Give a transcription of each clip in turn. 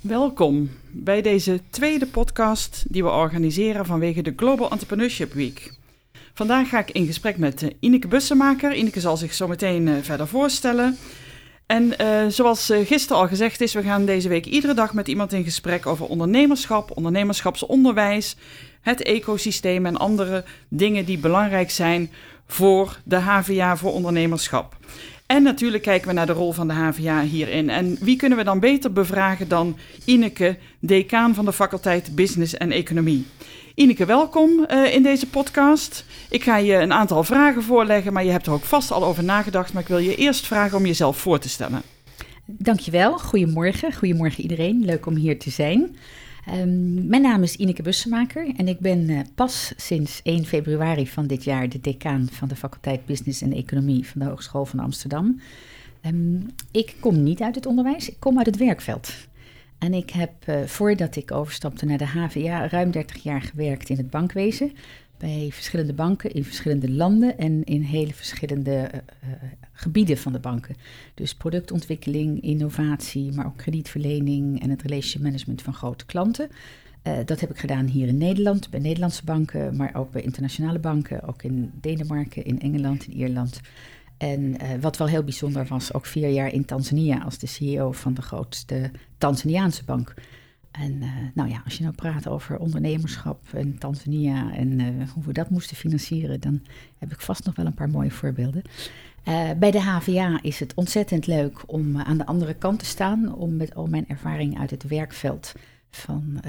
Welkom bij deze tweede podcast die we organiseren vanwege de Global Entrepreneurship Week. Vandaag ga ik in gesprek met uh, Ineke Bussemaker. Ineke zal zich zo meteen uh, verder voorstellen. En uh, zoals gisteren al gezegd is, we gaan deze week iedere dag met iemand in gesprek over ondernemerschap, ondernemerschapsonderwijs, het ecosysteem en andere dingen die belangrijk zijn voor de HVA voor ondernemerschap. En natuurlijk kijken we naar de rol van de HVA hierin. En wie kunnen we dan beter bevragen dan Ineke, decaan van de faculteit Business en Economie. Ineke, welkom uh, in deze podcast. Ik ga je een aantal vragen voorleggen, maar je hebt er ook vast al over nagedacht. Maar ik wil je eerst vragen om jezelf voor te stellen. Dankjewel. Goedemorgen. Goedemorgen iedereen. Leuk om hier te zijn. Um, mijn naam is Ineke Bussemaker en ik ben uh, pas sinds 1 februari van dit jaar de decaan van de faculteit Business en Economie van de Hogeschool van Amsterdam. Um, ik kom niet uit het onderwijs, ik kom uit het werkveld. En ik heb uh, voordat ik overstapte naar de HVA ruim 30 jaar gewerkt in het bankwezen bij verschillende banken in verschillende landen en in hele verschillende uh, gebieden van de banken. Dus productontwikkeling, innovatie, maar ook kredietverlening en het relationship management van grote klanten. Uh, dat heb ik gedaan hier in Nederland, bij Nederlandse banken, maar ook bij internationale banken, ook in Denemarken, in Engeland, in Ierland. En wat wel heel bijzonder was, ook vier jaar in Tanzania als de CEO van de grootste Tanzaniaanse bank. En uh, nou ja, als je nou praat over ondernemerschap en Tanzania en uh, hoe we dat moesten financieren, dan heb ik vast nog wel een paar mooie voorbeelden. Uh, bij de HVA is het ontzettend leuk om aan de andere kant te staan, om met al mijn ervaring uit het werkveld van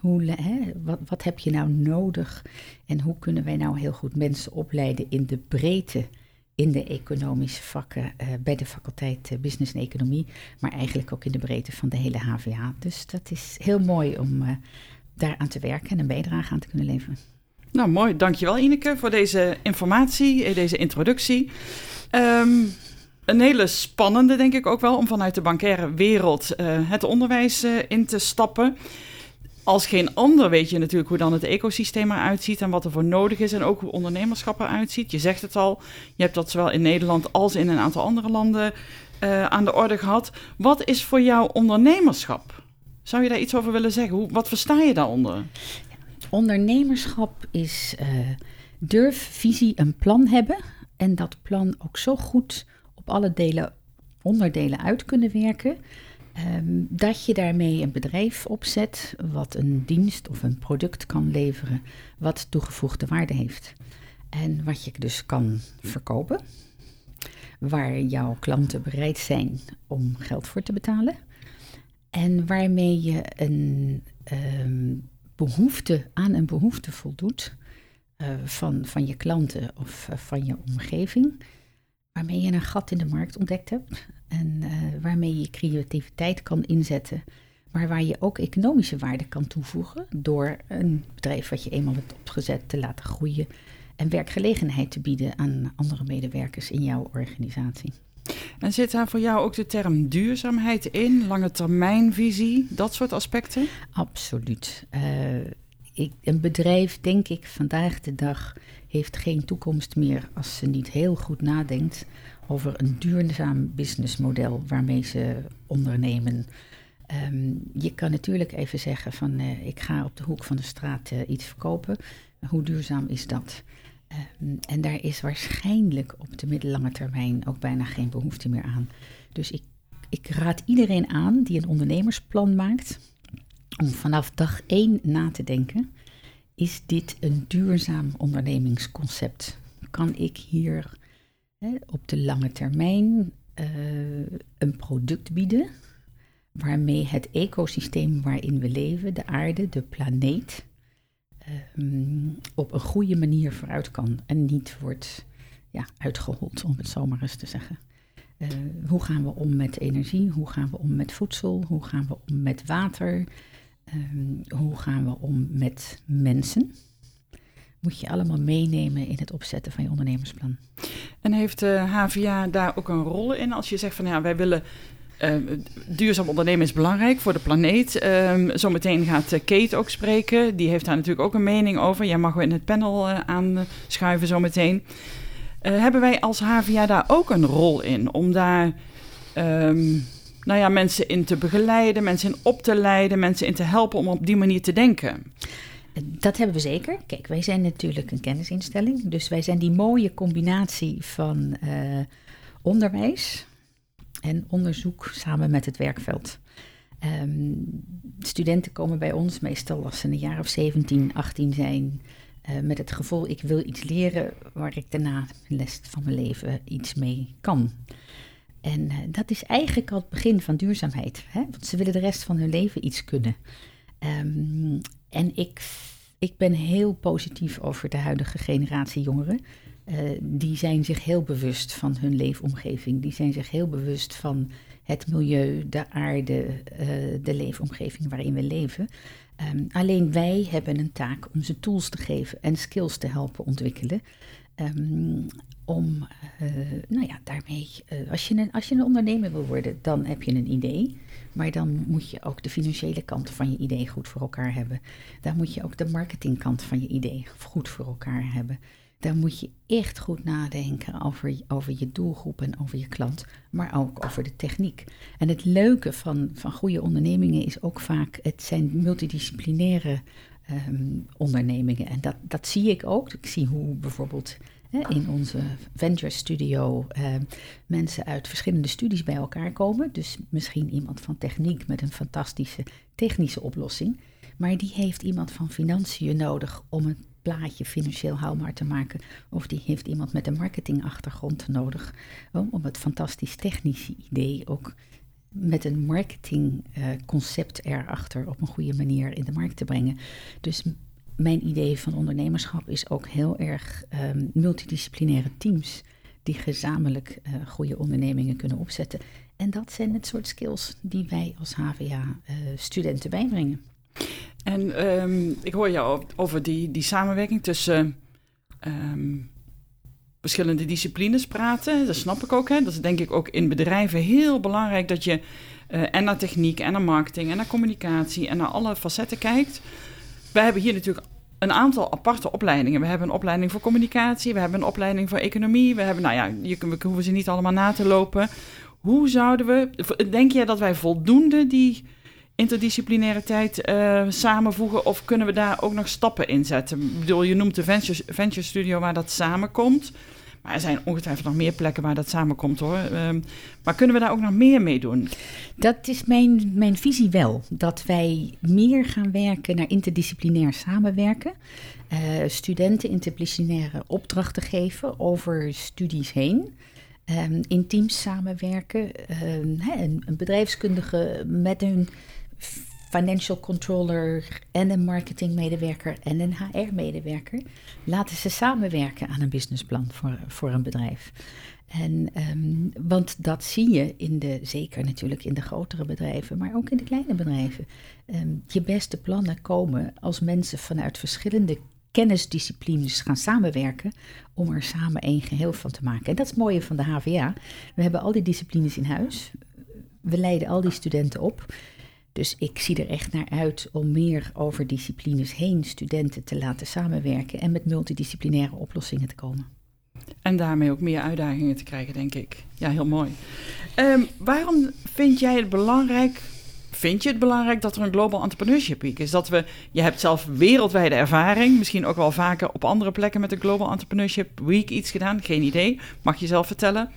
hoe, hè, wat, wat heb je nou nodig en hoe kunnen wij nou heel goed mensen opleiden in de breedte in de economische vakken uh, bij de faculteit uh, Business en Economie, maar eigenlijk ook in de breedte van de hele HVA. Dus dat is heel mooi om uh, daaraan te werken en een bijdrage aan te kunnen leveren. Nou, mooi. Dankjewel Ineke voor deze informatie, deze introductie. Um, een hele spannende, denk ik ook wel, om vanuit de bankaire wereld het onderwijs in te stappen als geen ander weet je natuurlijk hoe dan het ecosysteem eruit ziet en wat er voor nodig is en ook hoe ondernemerschap eruit ziet. Je zegt het al, je hebt dat zowel in Nederland als in een aantal andere landen uh, aan de orde gehad. Wat is voor jou ondernemerschap? Zou je daar iets over willen zeggen? Hoe, wat versta je daaronder? Ondernemerschap is uh, durf, visie en plan hebben en dat plan ook zo goed op alle delen, onderdelen uit kunnen werken Um, dat je daarmee een bedrijf opzet wat een dienst of een product kan leveren wat toegevoegde waarde heeft. En wat je dus kan verkopen, waar jouw klanten bereid zijn om geld voor te betalen. En waarmee je een um, behoefte aan een behoefte voldoet uh, van, van je klanten of uh, van je omgeving. Waarmee je een gat in de markt ontdekt hebt en uh, waarmee je creativiteit kan inzetten, maar waar je ook economische waarde kan toevoegen door een bedrijf wat je eenmaal hebt opgezet te laten groeien en werkgelegenheid te bieden aan andere medewerkers in jouw organisatie. En zit daar voor jou ook de term duurzaamheid in, lange termijnvisie, dat soort aspecten? Absoluut. Uh, ik, een bedrijf, denk ik, vandaag de dag heeft geen toekomst meer als ze niet heel goed nadenkt over een duurzaam businessmodel waarmee ze ondernemen. Um, je kan natuurlijk even zeggen van uh, ik ga op de hoek van de straat uh, iets verkopen. Hoe duurzaam is dat? Um, en daar is waarschijnlijk op de middellange termijn ook bijna geen behoefte meer aan. Dus ik, ik raad iedereen aan die een ondernemersplan maakt om vanaf dag één na te denken. Is dit een duurzaam ondernemingsconcept? Kan ik hier op de lange termijn uh, een product bieden waarmee het ecosysteem waarin we leven, de aarde, de planeet, um, op een goede manier vooruit kan en niet wordt ja, uitgehold, om het zo maar eens te zeggen. Uh, hoe gaan we om met energie? Hoe gaan we om met voedsel? Hoe gaan we om met water? Um, hoe gaan we om met mensen? moet je allemaal meenemen in het opzetten van je ondernemersplan. En heeft de uh, HVA daar ook een rol in als je zegt van ja, wij willen uh, duurzaam ondernemen is belangrijk voor de planeet. Uh, zometeen gaat uh, Kate ook spreken. Die heeft daar natuurlijk ook een mening over. Jij mag we in het panel uh, aanschuiven zometeen. hebben wij als HVA daar ook een rol in om daar nou ja, mensen in te begeleiden, mensen in op te leiden, mensen in te helpen om op die manier te denken? Dat hebben we zeker. Kijk, wij zijn natuurlijk een kennisinstelling. Dus wij zijn die mooie combinatie van uh, onderwijs en onderzoek samen met het werkveld. Um, studenten komen bij ons meestal als ze een jaar of 17, 18 zijn. Uh, met het gevoel, ik wil iets leren waar ik daarna de rest van mijn leven iets mee kan. En uh, dat is eigenlijk al het begin van duurzaamheid. Hè? Want ze willen de rest van hun leven iets kunnen. Um, en ik, ik ben heel positief over de huidige generatie jongeren. Uh, die zijn zich heel bewust van hun leefomgeving. Die zijn zich heel bewust van het milieu, de aarde, uh, de leefomgeving waarin we leven. Um, alleen wij hebben een taak om ze tools te geven en skills te helpen ontwikkelen. Um, om, uh, nou ja, daarmee, uh, als, je een, als je een ondernemer wil worden, dan heb je een idee. Maar dan moet je ook de financiële kant van je idee goed voor elkaar hebben. Dan moet je ook de marketingkant van je idee goed voor elkaar hebben. Dan moet je echt goed nadenken over, over je doelgroep en over je klant, maar ook over de techniek. En het leuke van, van goede ondernemingen is ook vaak, het zijn multidisciplinaire um, ondernemingen. En dat, dat zie ik ook. Ik zie hoe bijvoorbeeld in onze venture studio uh, mensen uit verschillende studies bij elkaar komen. Dus misschien iemand van techniek met een fantastische technische oplossing. Maar die heeft iemand van financiën nodig om het plaatje financieel haalbaar te maken. Of die heeft iemand met een marketingachtergrond nodig om, om het fantastisch technische idee ook met een marketingconcept uh, erachter op een goede manier in de markt te brengen. Dus mijn idee van ondernemerschap is ook heel erg um, multidisciplinaire teams die gezamenlijk uh, goede ondernemingen kunnen opzetten. En dat zijn het soort skills die wij als HVA-studenten uh, bijbrengen. En um, ik hoor jou over die, die samenwerking tussen um, verschillende disciplines praten. Dat snap ik ook. Hè. Dat is denk ik ook in bedrijven heel belangrijk dat je uh, en naar techniek en naar marketing en naar communicatie en naar alle facetten kijkt. We hebben hier natuurlijk een aantal aparte opleidingen. We hebben een opleiding voor communicatie, we hebben een opleiding voor economie. We hebben, nou ja, je, we hoeven ze niet allemaal na te lopen. Hoe zouden we, denk je dat wij voldoende die interdisciplinaire tijd uh, samenvoegen? Of kunnen we daar ook nog stappen in zetten? Ik bedoel, je noemt de venture, venture studio waar dat samenkomt. Maar er zijn ongetwijfeld nog meer plekken waar dat samenkomt hoor. Um, maar kunnen we daar ook nog meer mee doen? Dat is mijn, mijn visie wel. Dat wij meer gaan werken naar interdisciplinair samenwerken. Uh, studenten interdisciplinaire opdrachten geven over studies heen. Um, in teams samenwerken. Um, een, een bedrijfskundige met hun financial controller en een marketingmedewerker en een HR-medewerker. Laten ze samenwerken aan een businessplan voor, voor een bedrijf. En, um, want dat zie je in de, zeker natuurlijk in de grotere bedrijven, maar ook in de kleine bedrijven. Um, je beste plannen komen als mensen vanuit verschillende kennisdisciplines gaan samenwerken om er samen één geheel van te maken. En dat is het mooie van de HVA. We hebben al die disciplines in huis. We leiden al die studenten op. Dus ik zie er echt naar uit om meer over disciplines heen studenten te laten samenwerken en met multidisciplinaire oplossingen te komen. En daarmee ook meer uitdagingen te krijgen, denk ik. Ja, heel mooi. Um, waarom vind jij het belangrijk, vind je het belangrijk dat er een Global Entrepreneurship Week is? Dat we, je hebt zelf wereldwijde ervaring, misschien ook wel vaker op andere plekken met de Global Entrepreneurship Week iets gedaan, geen idee, mag je zelf vertellen.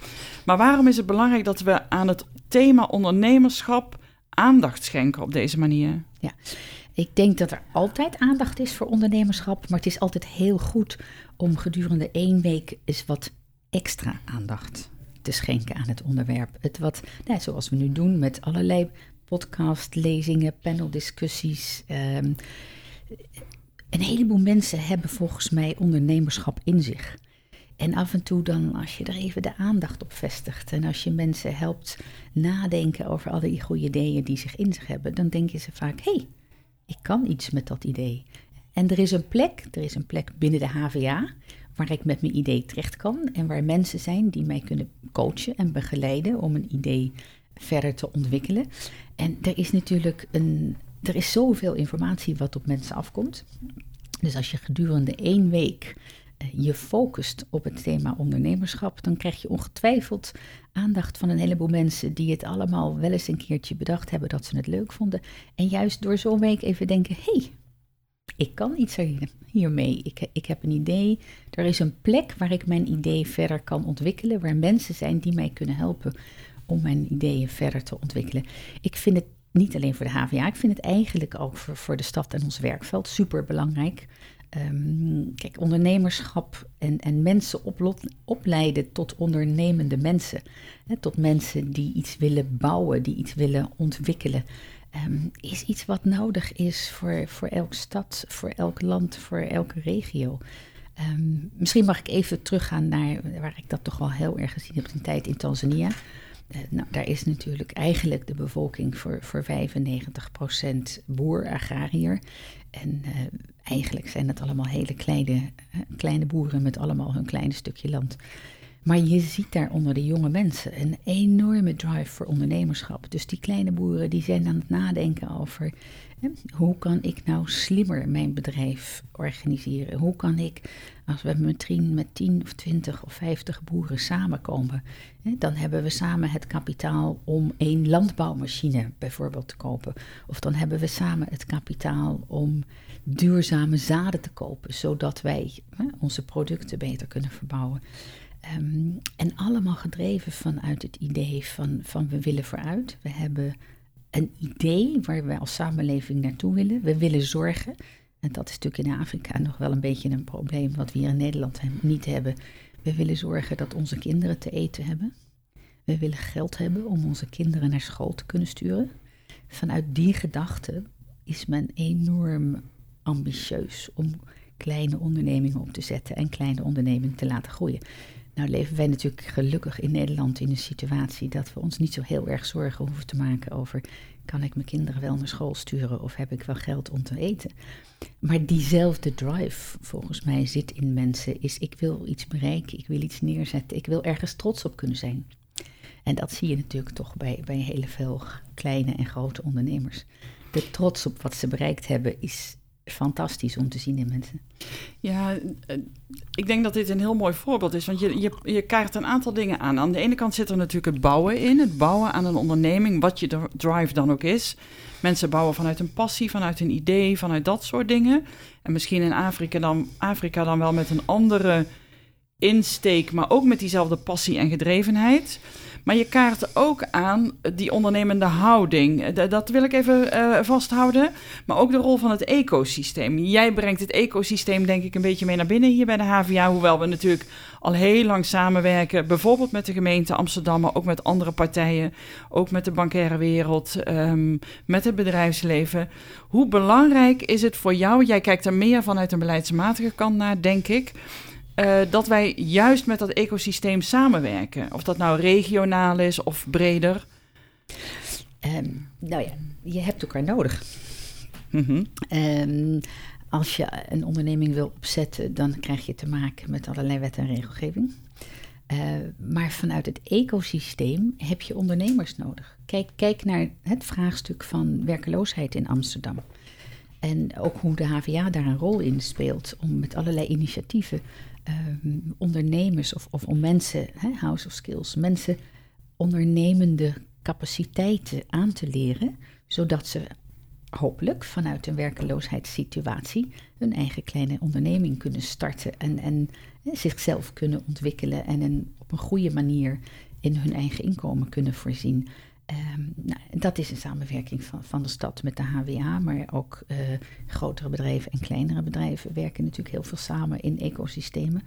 Maar waarom is het belangrijk dat we aan het thema ondernemerschap aandacht schenken op deze manier. Ja, ik denk dat er altijd aandacht is voor ondernemerschap, maar het is altijd heel goed om gedurende één week eens wat extra aandacht te schenken aan het onderwerp. Het wat, nou, zoals we nu doen met allerlei podcast, lezingen, paneldiscussies. Um, een heleboel mensen hebben volgens mij ondernemerschap in zich. En af en toe dan, als je er even de aandacht op vestigt en als je mensen helpt nadenken over al die goede ideeën die zich in zich hebben, dan denken ze vaak, hé, hey, ik kan iets met dat idee. En er is een plek, er is een plek binnen de HVA waar ik met mijn idee terecht kan en waar mensen zijn die mij kunnen coachen en begeleiden om een idee verder te ontwikkelen. En er is natuurlijk een, er is zoveel informatie wat op mensen afkomt. Dus als je gedurende één week je focust op het thema ondernemerschap, dan krijg je ongetwijfeld aandacht van een heleboel mensen die het allemaal wel eens een keertje bedacht hebben dat ze het leuk vonden. En juist door zo'n week even denken: hé, hey, ik kan iets hiermee. Ik, ik heb een idee. Er is een plek waar ik mijn idee verder kan ontwikkelen, waar mensen zijn die mij kunnen helpen om mijn ideeën verder te ontwikkelen. Ik vind het niet alleen voor de HVA, ik vind het eigenlijk ook voor, voor de stad en ons werkveld super belangrijk. Ehm, kijk, ondernemerschap en, en mensen opleiden tot ondernemende mensen. Hè, tot mensen die iets willen bouwen, die iets willen ontwikkelen. Ehm, is iets wat nodig is voor, voor elke stad, voor elk land, voor elke regio. Ehm, misschien mag ik even teruggaan naar waar ik dat toch wel heel erg gezien heb in tijd in Tanzania. Uh, nou, daar is natuurlijk eigenlijk de bevolking voor, voor 95% boer-agrariër. En uh, eigenlijk zijn het allemaal hele kleine, uh, kleine boeren met allemaal hun kleine stukje land. Maar je ziet daar onder de jonge mensen een enorme drive voor ondernemerschap. Dus die kleine boeren die zijn aan het nadenken over hè, hoe kan ik nou slimmer mijn bedrijf organiseren? Hoe kan ik, als we met 10, met 10 of 20 of 50 boeren samenkomen, hè, dan hebben we samen het kapitaal om één landbouwmachine bijvoorbeeld te kopen. Of dan hebben we samen het kapitaal om duurzame zaden te kopen, zodat wij onze producten beter kunnen verbouwen. Ehm, en allemaal gedreven vanuit het idee van, van we willen vooruit. We hebben een idee waar we als samenleving naartoe willen. We willen zorgen. En dat is natuurlijk in Afrika nog wel een beetje een probleem wat we hier in Nederland niet hebben. We willen zorgen dat onze kinderen te eten hebben. We willen geld hebben om onze kinderen naar school te kunnen sturen. Vanuit die gedachte is men enorm ambitieus om kleine ondernemingen op te zetten en kleine ondernemingen te laten groeien. Nou leven wij natuurlijk gelukkig in Nederland in een situatie dat we ons niet zo heel erg zorgen hoeven te maken over kan ik mijn kinderen wel naar school sturen of heb ik wel geld om te eten. Maar diezelfde drive volgens mij zit in mensen is ik wil iets bereiken, ik wil iets neerzetten, ik wil ergens trots op kunnen zijn. En dat zie je natuurlijk toch bij, bij heel veel kleine en grote ondernemers. De trots op wat ze bereikt hebben is, fantastisch om te zien in mensen. Ja, eh, ik denk dat dit een heel mooi voorbeeld is, want je, je, je kaart een aantal dingen aan. Aan de ene kant zit er natuurlijk het bouwen in, het bouwen aan een onderneming, wat je drive dan ook is. Mensen bouwen vanuit een passie, vanuit een idee, vanuit dat soort dingen. En misschien in Afrika dan, Afrika dan wel met een andere insteek, maar ook met diezelfde passie en gedrevenheid. Maar je kaart ook aan die ondernemende houding. Eh, dat wil ik even uh, vasthouden. Maar ook de rol van het ecosysteem. Jij brengt het ecosysteem denk ik een beetje mee naar binnen hier bij de HVA. Hoewel we natuurlijk al heel lang samenwerken. Bijvoorbeeld met de gemeente Amsterdam, maar ook met andere partijen. Ook met de bankaire wereld, um, met het bedrijfsleven. Hoe belangrijk is het voor jou? Jij kijkt er meer vanuit een beleidsmatige kant naar, denk ik uh, dat wij juist met dat ecosysteem samenwerken. Of dat nou regionaal is of breder. Um, nou ja, je hebt elkaar nodig. Mm -hmm. um, als je een onderneming wil opzetten, dan krijg je te maken met allerlei wet en regelgeving. Uh, maar vanuit het ecosysteem heb je ondernemers nodig. Kijk, kijk naar het vraagstuk van werkeloosheid in Amsterdam. En ook hoe de HVA daar een rol in speelt om met allerlei initiatieven um, ondernemers of, of om mensen, hè, House of Skills, mensen ondernemende capaciteiten aan te leren, zodat ze hopelijk vanuit een werkeloosheidssituatie hun eigen kleine onderneming kunnen starten en, en zichzelf kunnen ontwikkelen en op een goede manier in hun eigen inkomen kunnen voorzien. Um, nou, dat is een samenwerking van, van de stad met de HWA, maar ook uh, grotere bedrijven en kleinere bedrijven werken natuurlijk heel veel samen in ecosystemen.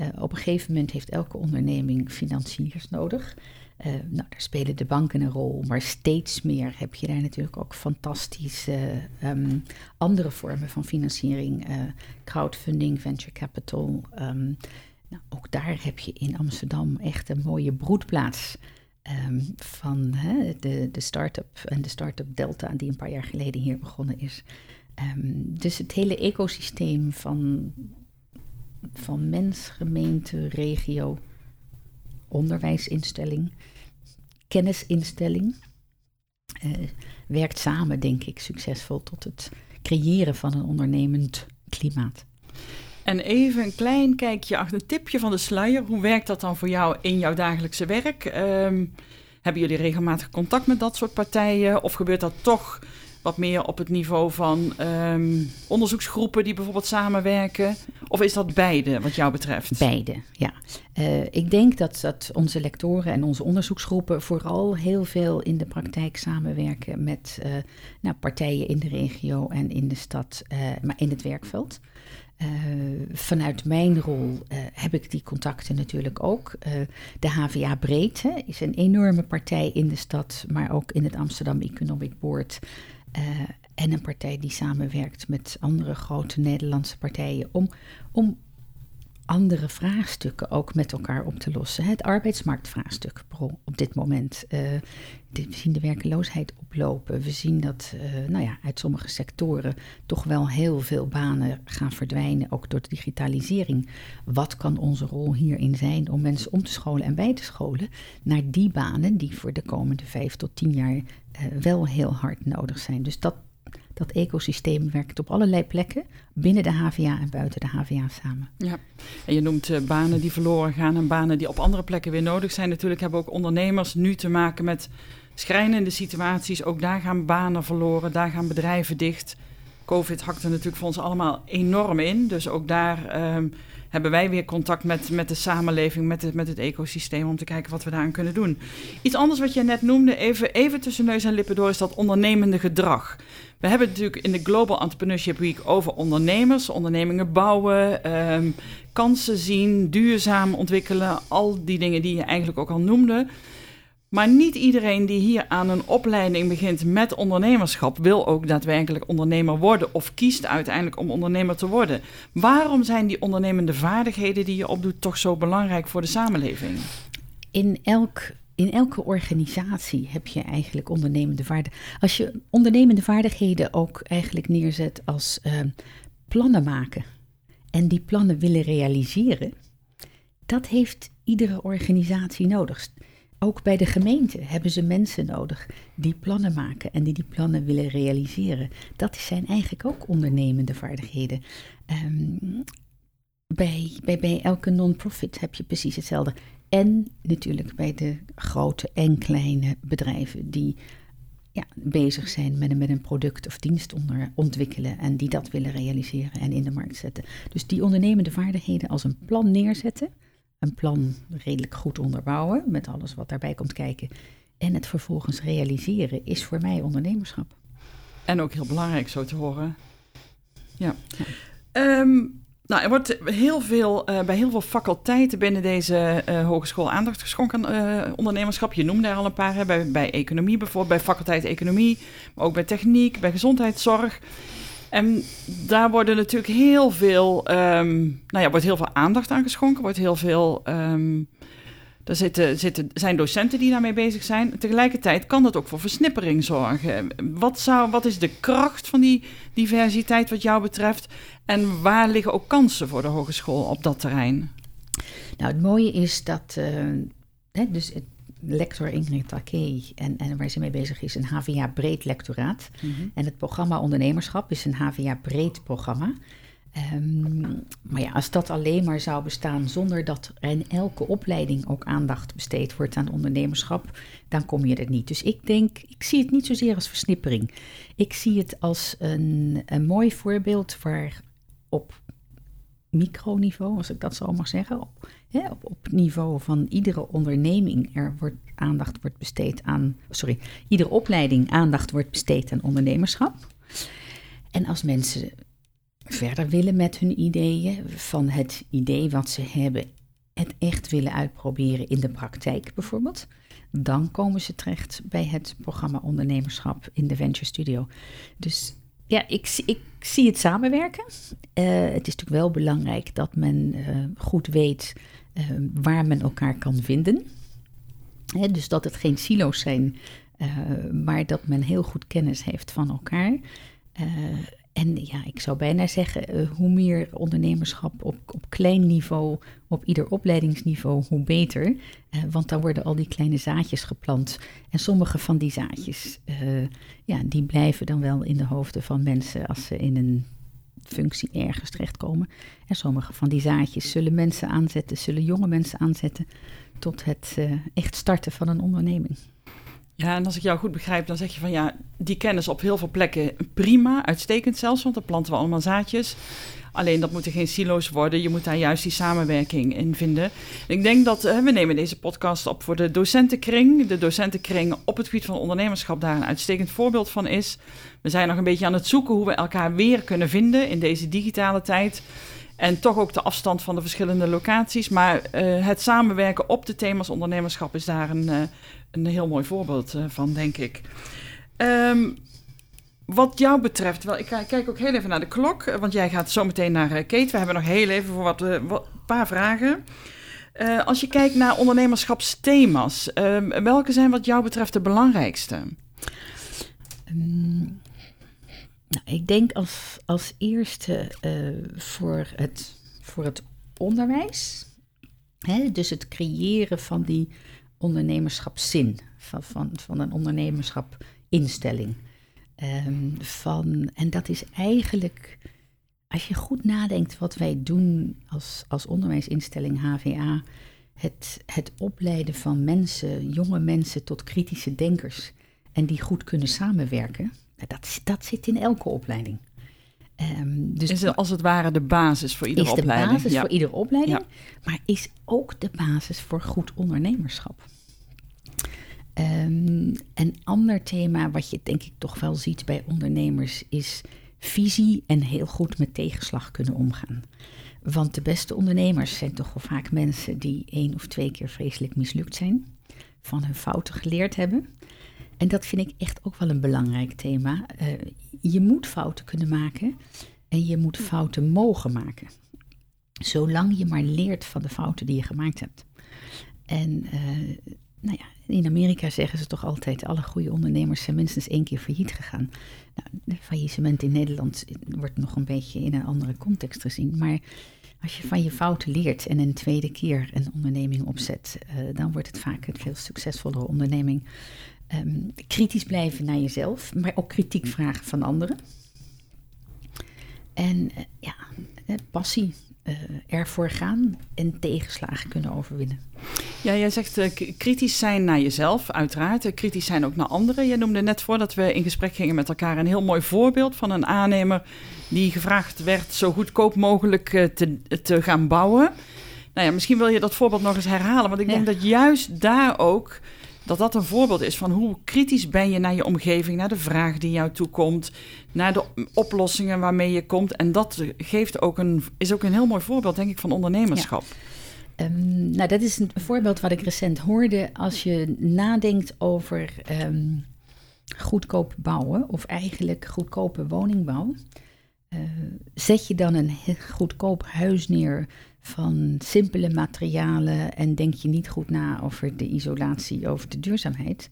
Uh, op een gegeven moment heeft elke onderneming financiers nodig. Uh, nou, daar spelen de banken een rol, maar steeds meer heb je daar natuurlijk ook fantastische um, andere vormen van financiering, crowdfunding, venture capital. Um, nou, ook daar heb je in Amsterdam echt een mooie broedplaats. Um, van hè, de, de start-up en de start-up Delta, die een paar jaar geleden hier begonnen is. Um, dus het hele ecosysteem van, van mens, gemeente, regio, onderwijsinstelling, kennisinstelling, uh, werkt samen, denk ik, succesvol tot het creëren van een ondernemend klimaat. En even een klein kijkje achter, een tipje van de sluier. Hoe werkt dat dan voor jou in jouw dagelijkse werk? Ehm, hebben jullie regelmatig contact met dat soort partijen? Of gebeurt dat toch wat meer op het niveau van ehm, onderzoeksgroepen die bijvoorbeeld samenwerken? Of is dat beide wat jou betreft? Beide, ja. Uh, ik denk dat, dat onze lectoren en onze onderzoeksgroepen vooral heel veel in de praktijk samenwerken met uh, nou, partijen in de regio en in de stad, uh, maar in het werkveld. Vanuit mijn rol heb ik die contacten natuurlijk ook. De HVA Breedte is een enorme partij in de stad, maar ook in het Amsterdam Economic Board. En een partij die samenwerkt met andere grote Nederlandse partijen om, om andere vraagstukken ook met elkaar op te lossen. Het arbeidsmarktvraagstuk op dit moment. Uh, we zien de werkeloosheid oplopen. We zien dat uh, nou ja, uit sommige sectoren toch wel heel veel banen gaan verdwijnen, ook door de digitalisering. Wat kan onze rol hierin zijn om mensen om te scholen en bij te scholen naar die banen die voor de komende vijf tot tien jaar wel heel hard nodig zijn? Dus dat, dat ecosysteem werkt op allerlei plekken, binnen de HVA en buiten de HVA samen. Ja, en je noemt uh, banen die verloren gaan en banen die op andere plekken weer nodig zijn. Natuurlijk hebben ook ondernemers nu te maken met schrijnende situaties. Ook daar gaan banen verloren, daar gaan bedrijven dicht. Covid hakte natuurlijk voor ons allemaal enorm in. Dus ook daar um, hebben wij weer contact met, met de samenleving, met het, met het ecosysteem, om te kijken wat we daaraan kunnen doen. Iets anders wat je net noemde, even, even tussen neus en lippen door, is dat ondernemende gedrag. We hebben natuurlijk in de Global Entrepreneurship Week over ondernemers, ondernemingen bouwen, um, kansen zien, duurzaam ontwikkelen, al die dingen die je eigenlijk ook al noemde. Maar niet iedereen die hier aan een opleiding begint met ondernemerschap wil ook daadwerkelijk ondernemer worden of kiest uiteindelijk om ondernemer te worden. Waarom zijn die ondernemende vaardigheden die je opdoet toch zo belangrijk voor de samenleving? In elk in elke organisatie heb je eigenlijk ondernemende vaardigheden. Als je ondernemende vaardigheden ook eigenlijk neerzet als uh, plannen maken en die plannen willen realiseren, dat heeft iedere organisatie nodig. Ook bij de gemeente hebben ze mensen nodig die plannen maken en die die plannen willen realiseren. Dat zijn eigenlijk ook ondernemende vaardigheden. Um, bij, bij, bij elke non-profit heb je precies hetzelfde. En natuurlijk bij de grote en kleine bedrijven die ja, bezig zijn met een, met een product of dienst onder, ontwikkelen en die dat willen realiseren en in de markt zetten. Dus die ondernemende vaardigheden als een plan neerzetten een plan redelijk goed onderbouwen met alles wat daarbij komt kijken en het vervolgens realiseren is voor mij ondernemerschap. En ook heel belangrijk zo te horen. Ja. ja. Um, nou, er wordt heel veel, uh, bij heel veel faculteiten binnen deze uh, hogeschool aandacht geschonken aan uh, ondernemerschap. Je noemde er al een paar, hè, bij, bij economie bijvoorbeeld, bij faculteit economie, maar ook bij techniek, bij gezondheidszorg. En daar worden natuurlijk heel veel, um, nou ja, wordt heel veel aandacht aan geschonken, wordt heel veel. Um, er zitten, zitten, zijn docenten die daarmee bezig zijn. Tegelijkertijd kan dat ook voor versnippering zorgen. Wat, zou, wat is de kracht van die diversiteit wat jou betreft? En waar liggen ook kansen voor de hogeschool op dat terrein? Nou, het mooie is dat. Uh, hè, dus het, lector Ingrid Takee en, en waar ze mee bezig is, een HVA breed lectoraat. Mm -hmm. En het programma ondernemerschap is een HVA breed programma. Um, maar ja, als dat alleen maar zou bestaan zonder dat er in elke opleiding ook aandacht besteed wordt aan ondernemerschap, dan kom je er niet. Dus ik denk, ik zie het niet zozeer als versnippering. Ik zie het als een, een mooi voorbeeld waar op microniveau, als ik dat zo mag zeggen, op, op, niveau van iedere onderneming er wordt aandacht wordt besteed aan, sorry, iedere opleiding aandacht wordt besteed aan ondernemerschap. En als mensen verder willen met hun ideeën, van het idee wat ze hebben, het echt willen uitproberen in de praktijk bijvoorbeeld, dan komen ze terecht bij het programma ondernemerschap in de Venture Studio. Dus ja, ik, ik zie het samenwerken. Uh, het is natuurlijk wel belangrijk dat men uh, goed weet uh, waar men elkaar kan vinden. Dus dat het geen silo's zijn, maar dat men heel goed kennis heeft van elkaar. En ja, ik zou bijna zeggen, uh, hoe meer ondernemerschap op, op klein niveau, op ieder opleidingsniveau, hoe beter. Want dan worden al die kleine zaadjes geplant. En sommige van die zaadjes, ja, die blijven dan wel in de hoofden van mensen als ze in een functie ergens terechtkomen. En sommige van die zaadjes zullen mensen aanzetten, zullen jonge mensen aanzetten tot het uh, echt starten van een onderneming. Ja, en als ik jou goed begrijp, dan zeg je van ja, die kennis op heel veel plekken prima, uitstekend zelfs, want dan planten we allemaal zaadjes. Alleen dat moeten geen silo's worden. Je moet daar juist die samenwerking in vinden. Ik denk dat uh, we nemen deze podcast op voor de docentenkring. De docentenkring op het gebied van ondernemerschap daar een uitstekend voorbeeld van is. We zijn nog een beetje aan het zoeken hoe we elkaar weer kunnen vinden in deze digitale tijd. En toch ook de afstand van de verschillende locaties. Maar uh, het samenwerken op de thema's ondernemerschap is daar een, uh, een heel mooi voorbeeld uh, van, denk ik. Um, wat jou betreft, wel, ik kijk ook heel even naar de klok, want jij gaat zo meteen naar Kate. We hebben nog heel even voor wat, een paar vragen. als je kijkt naar ondernemerschapsthema's, ehm, welke zijn wat jou betreft de belangrijkste? Um, nou, ik denk als, als eerste uh, voor, het, voor het onderwijs. Hè, dus het creëren van die ondernemerschapszin. Van, van, van een ondernemerschapinstelling. Um, van, en dat is eigenlijk, als je goed nadenkt wat wij doen als, als onderwijsinstelling HVA. Het, het opleiden van mensen, jonge mensen tot kritische denkers. En die goed kunnen samenwerken dat, dat zit in elke opleiding. Um, dus is als het ware de basis voor iedere opleiding? Is de basis voor iedere opleiding, maar is ook de basis voor goed ondernemerschap. Um, een ander thema wat je denk ik toch wel ziet bij ondernemers is visie en heel goed met tegenslag kunnen omgaan. Want de beste ondernemers zijn toch wel vaak mensen die één of twee keer vreselijk mislukt zijn, van hun fouten geleerd hebben en dat vind ik echt ook wel een belangrijk thema. Uh, je moet fouten kunnen maken en je moet fouten mogen maken. Zolang je maar leert van de fouten die je gemaakt hebt. En uh, nou ja, in Amerika zeggen ze toch altijd: alle goede ondernemers zijn minstens één keer failliet gegaan. Nou, faillissement in Nederland wordt nog een beetje in een andere context gezien. Maar als je van je fouten leert en een tweede keer een onderneming opzet, uh, dan wordt het vaak een veel succesvollere onderneming um, kritisch blijven naar jezelf, maar ook kritiek vragen van anderen. En uh, ja, passie uh, ervoor gaan en tegenslagen kunnen overwinnen. Ja, jij zegt uh, kritisch zijn naar jezelf, uiteraard. kritisch zijn ook naar anderen. Je noemde net voordat we in gesprek gingen met elkaar een heel mooi voorbeeld van een aannemer die gevraagd werd zo goedkoop mogelijk te, te gaan bouwen. Nou ja, misschien wil je dat voorbeeld nog eens herhalen, want ik ja. denk dat juist daar ook dat dat een voorbeeld is van hoe kritisch ben je naar je omgeving, naar de vraag die jou toekomt, naar de oplossingen waarmee je komt. En dat geeft ook een, is ook een heel mooi voorbeeld, denk ik, van ondernemerschap. Um, nou, dat is een voorbeeld wat ik recent hoorde. Als je nadenkt over um, goedkoop bouwen, of eigenlijk goedkope woningbouw, uh, zet je dan een goedkoop huis neer van simpele materialen en denk je niet goed na over de isolatie, over de duurzaamheid.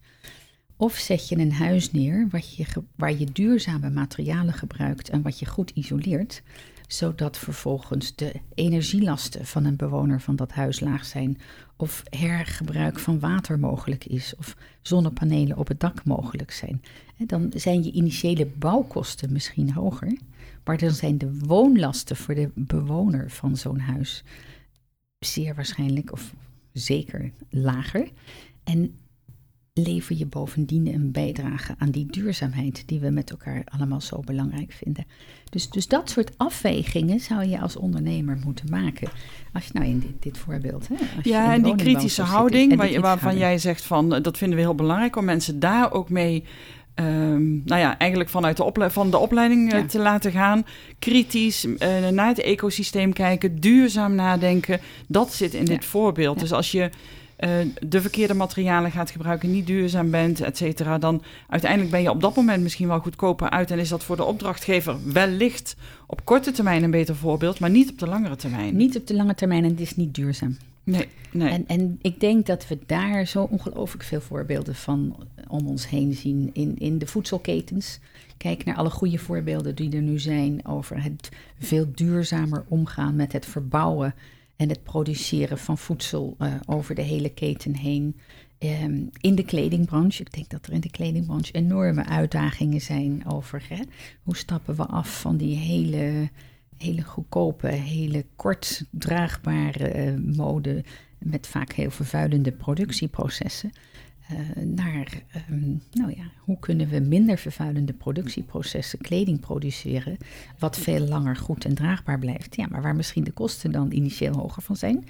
Of zet je een huis neer wat je, waar je duurzame materialen gebruikt en wat je goed isoleert, zodat vervolgens de energielasten van een bewoner van dat huis laag zijn, of hergebruik van water mogelijk is, of zonnepanelen op het dak mogelijk zijn. Dan zijn je initiële bouwkosten misschien hoger, maar dan zijn de woonlasten voor de bewoner van zo'n huis zeer waarschijnlijk of zeker lager. En lever je bovendien een bijdrage aan die duurzaamheid die we met elkaar allemaal zo belangrijk vinden. Dus, dus dat soort afwegingen zou je als ondernemer moeten maken. Als je nou in dit, dit voorbeeld. Hè, als ja, en die kritische houding, waar, waarvan jij zegt van dat vinden we heel belangrijk om mensen daar ook mee Um, nou ja, eigenlijk vanuit de, van de opleiding uh, te laten gaan. Kritisch uh, naar het ecosysteem kijken, duurzaam nadenken. Dat zit in ja. dit voorbeeld. Ja. Dus als je uh, de verkeerde materialen gaat gebruiken, niet duurzaam bent, et cetera, dan uiteindelijk ben je op dat moment misschien wel goedkoper uit. En is dat voor de opdrachtgever wellicht op korte termijn een beter voorbeeld, maar niet op de langere termijn. Niet op de lange termijn en het is niet duurzaam. Nee, nee. En, en ik denk dat we daar zo ongelooflijk veel voorbeelden van om ons heen zien in, in de voedselketens. Kijk naar alle goede voorbeelden die er nu zijn over het veel duurzamer omgaan met het verbouwen en het produceren van voedsel uh, over de hele keten heen. Ehm, in de kledingbranche, ik denk dat er in de kledingbranche enorme uitdagingen zijn over hè, hoe stappen we af van die hele, hele goedkope, hele kort draagbare uh, mode met vaak heel vervuilende productieprocessen. Uh, naar, um, nou ja, hoe kunnen we minder vervuilende productieprocessen kleding produceren, wat veel langer goed en draagbaar blijft. Ja, maar waar misschien de kosten dan initieel hoger van zijn.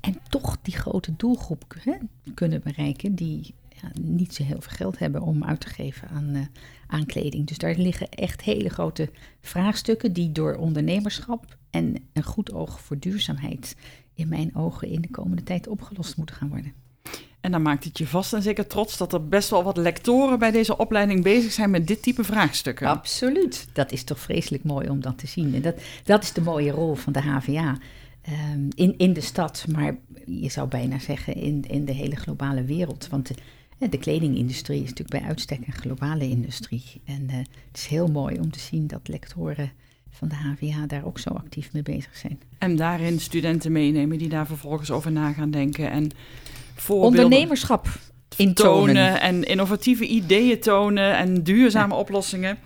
En toch die grote doelgroep hè, kunnen bereiken die ja, niet zo heel veel geld hebben om uit te geven aan, uh, aan kleding. Dus daar liggen echt hele grote vraagstukken die door ondernemerschap en een goed oog voor duurzaamheid in mijn ogen in de komende tijd opgelost moeten gaan worden. En dan maakt het je vast en zeker trots dat er best wel wat lectoren bij deze opleiding bezig zijn met dit type vraagstukken. Absoluut. Dat is toch vreselijk mooi om dat te zien. En dat, dat is de mooie rol van de HVA. Um, in, in de stad, maar je zou bijna zeggen in, in de hele globale wereld. Want de, de kledingindustrie is natuurlijk bij uitstek een globale industrie. En uh, het is heel mooi om te zien dat lectoren van de HVA daar ook zo actief mee bezig zijn. En daarin studenten meenemen die daar vervolgens over na gaan denken en Ondernemerschap tonen en innovatieve ideeën tonen en duurzame oplossingen.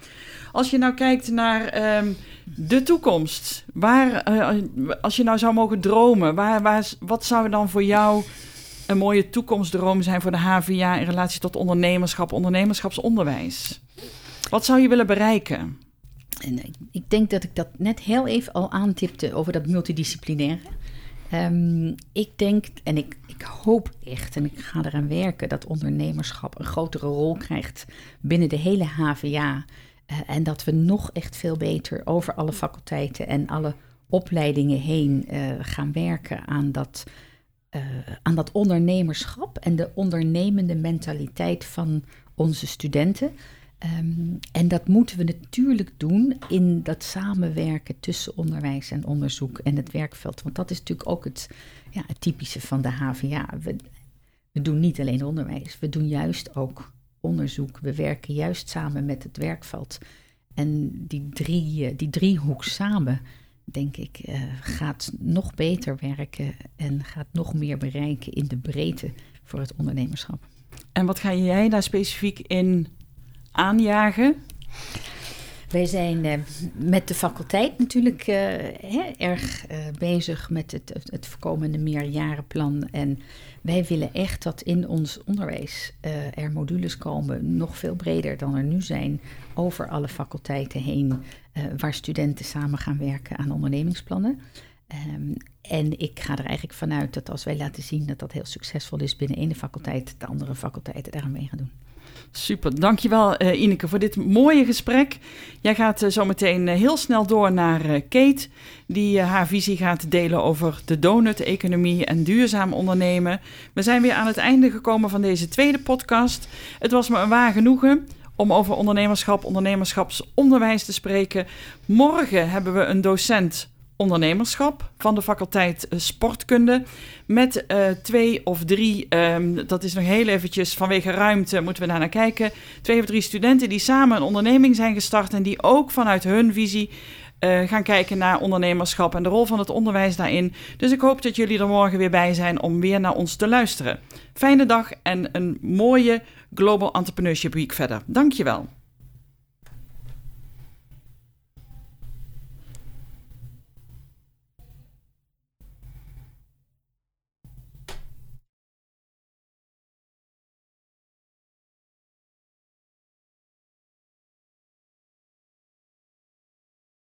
Als je nou kijkt naar um, de toekomst, waar, uh, als je nou zou mogen dromen, waar, waar, wat zou dan voor jou een mooie toekomstdroom zijn voor de HVA in relatie tot ondernemerschap, ondernemerschapsonderwijs? Wat zou je willen bereiken? En ik denk dat ik dat net heel even al aantipte over dat multidisciplinaire. Um, ik denk en ik, ik hoop echt en ik ga eraan werken dat ondernemerschap een grotere rol krijgt binnen de hele HVA. Uh, en dat we nog echt veel beter over alle faculteiten en alle opleidingen heen uh, gaan werken aan dat, uh, aan dat ondernemerschap en de ondernemende mentaliteit van onze studenten. Um, en dat moeten we natuurlijk doen in dat samenwerken tussen onderwijs en onderzoek en het werkveld. Want dat is natuurlijk ook het, ja, het typische van de HVA. We, doen niet alleen onderwijs, we doen juist ook onderzoek. We werken juist samen met het werkveld. En die, drie, eh, die driehoek samen, denk ik, uh, gaat nog beter werken en gaat nog meer bereiken in de breedte voor het ondernemerschap. En wat ga jij daar specifiek in aanjagen? Wij zijn uh, met de faculteit natuurlijk uh, hè, erg uh, bezig met het, het voorkomende meerjarenplan. En wij willen echt dat in ons onderwijs er modules komen, nog veel breder dan er nu zijn, over alle faculteiten heen, waar studenten samen gaan werken aan ondernemingsplannen. Um, en ik ga er eigenlijk vanuit dat als wij laten zien dat dat heel succesvol is binnen ene faculteit, de andere faculteiten daar mee gaan doen. Super, dankjewel uh, Ineke voor dit mooie gesprek. Jij gaat uh, zo meteen uh, heel snel door naar Kate, die haar visie gaat delen over de donut-economie en duurzaam ondernemen. We zijn weer aan het einde gekomen van deze tweede podcast. Het was me een waar genoegen om over ondernemerschap, ondernemerschapsonderwijs te spreken. Morgen hebben we een docent ondernemerschap van de faculteit eh, sportkunde. Met uh, twee of drie, um, dat is nog heel eventjes vanwege ruimte, moeten we daar naar kijken. Twee of drie studenten die samen een onderneming zijn gestart en die ook vanuit hun visie uh, gaan kijken naar ondernemerschap en de rol van het onderwijs daarin. Dus ik hoop dat jullie er morgen weer bij zijn om weer naar ons te luisteren. Fijne dag en een mooie Global Entrepreneurship Week verder. Dankjewel.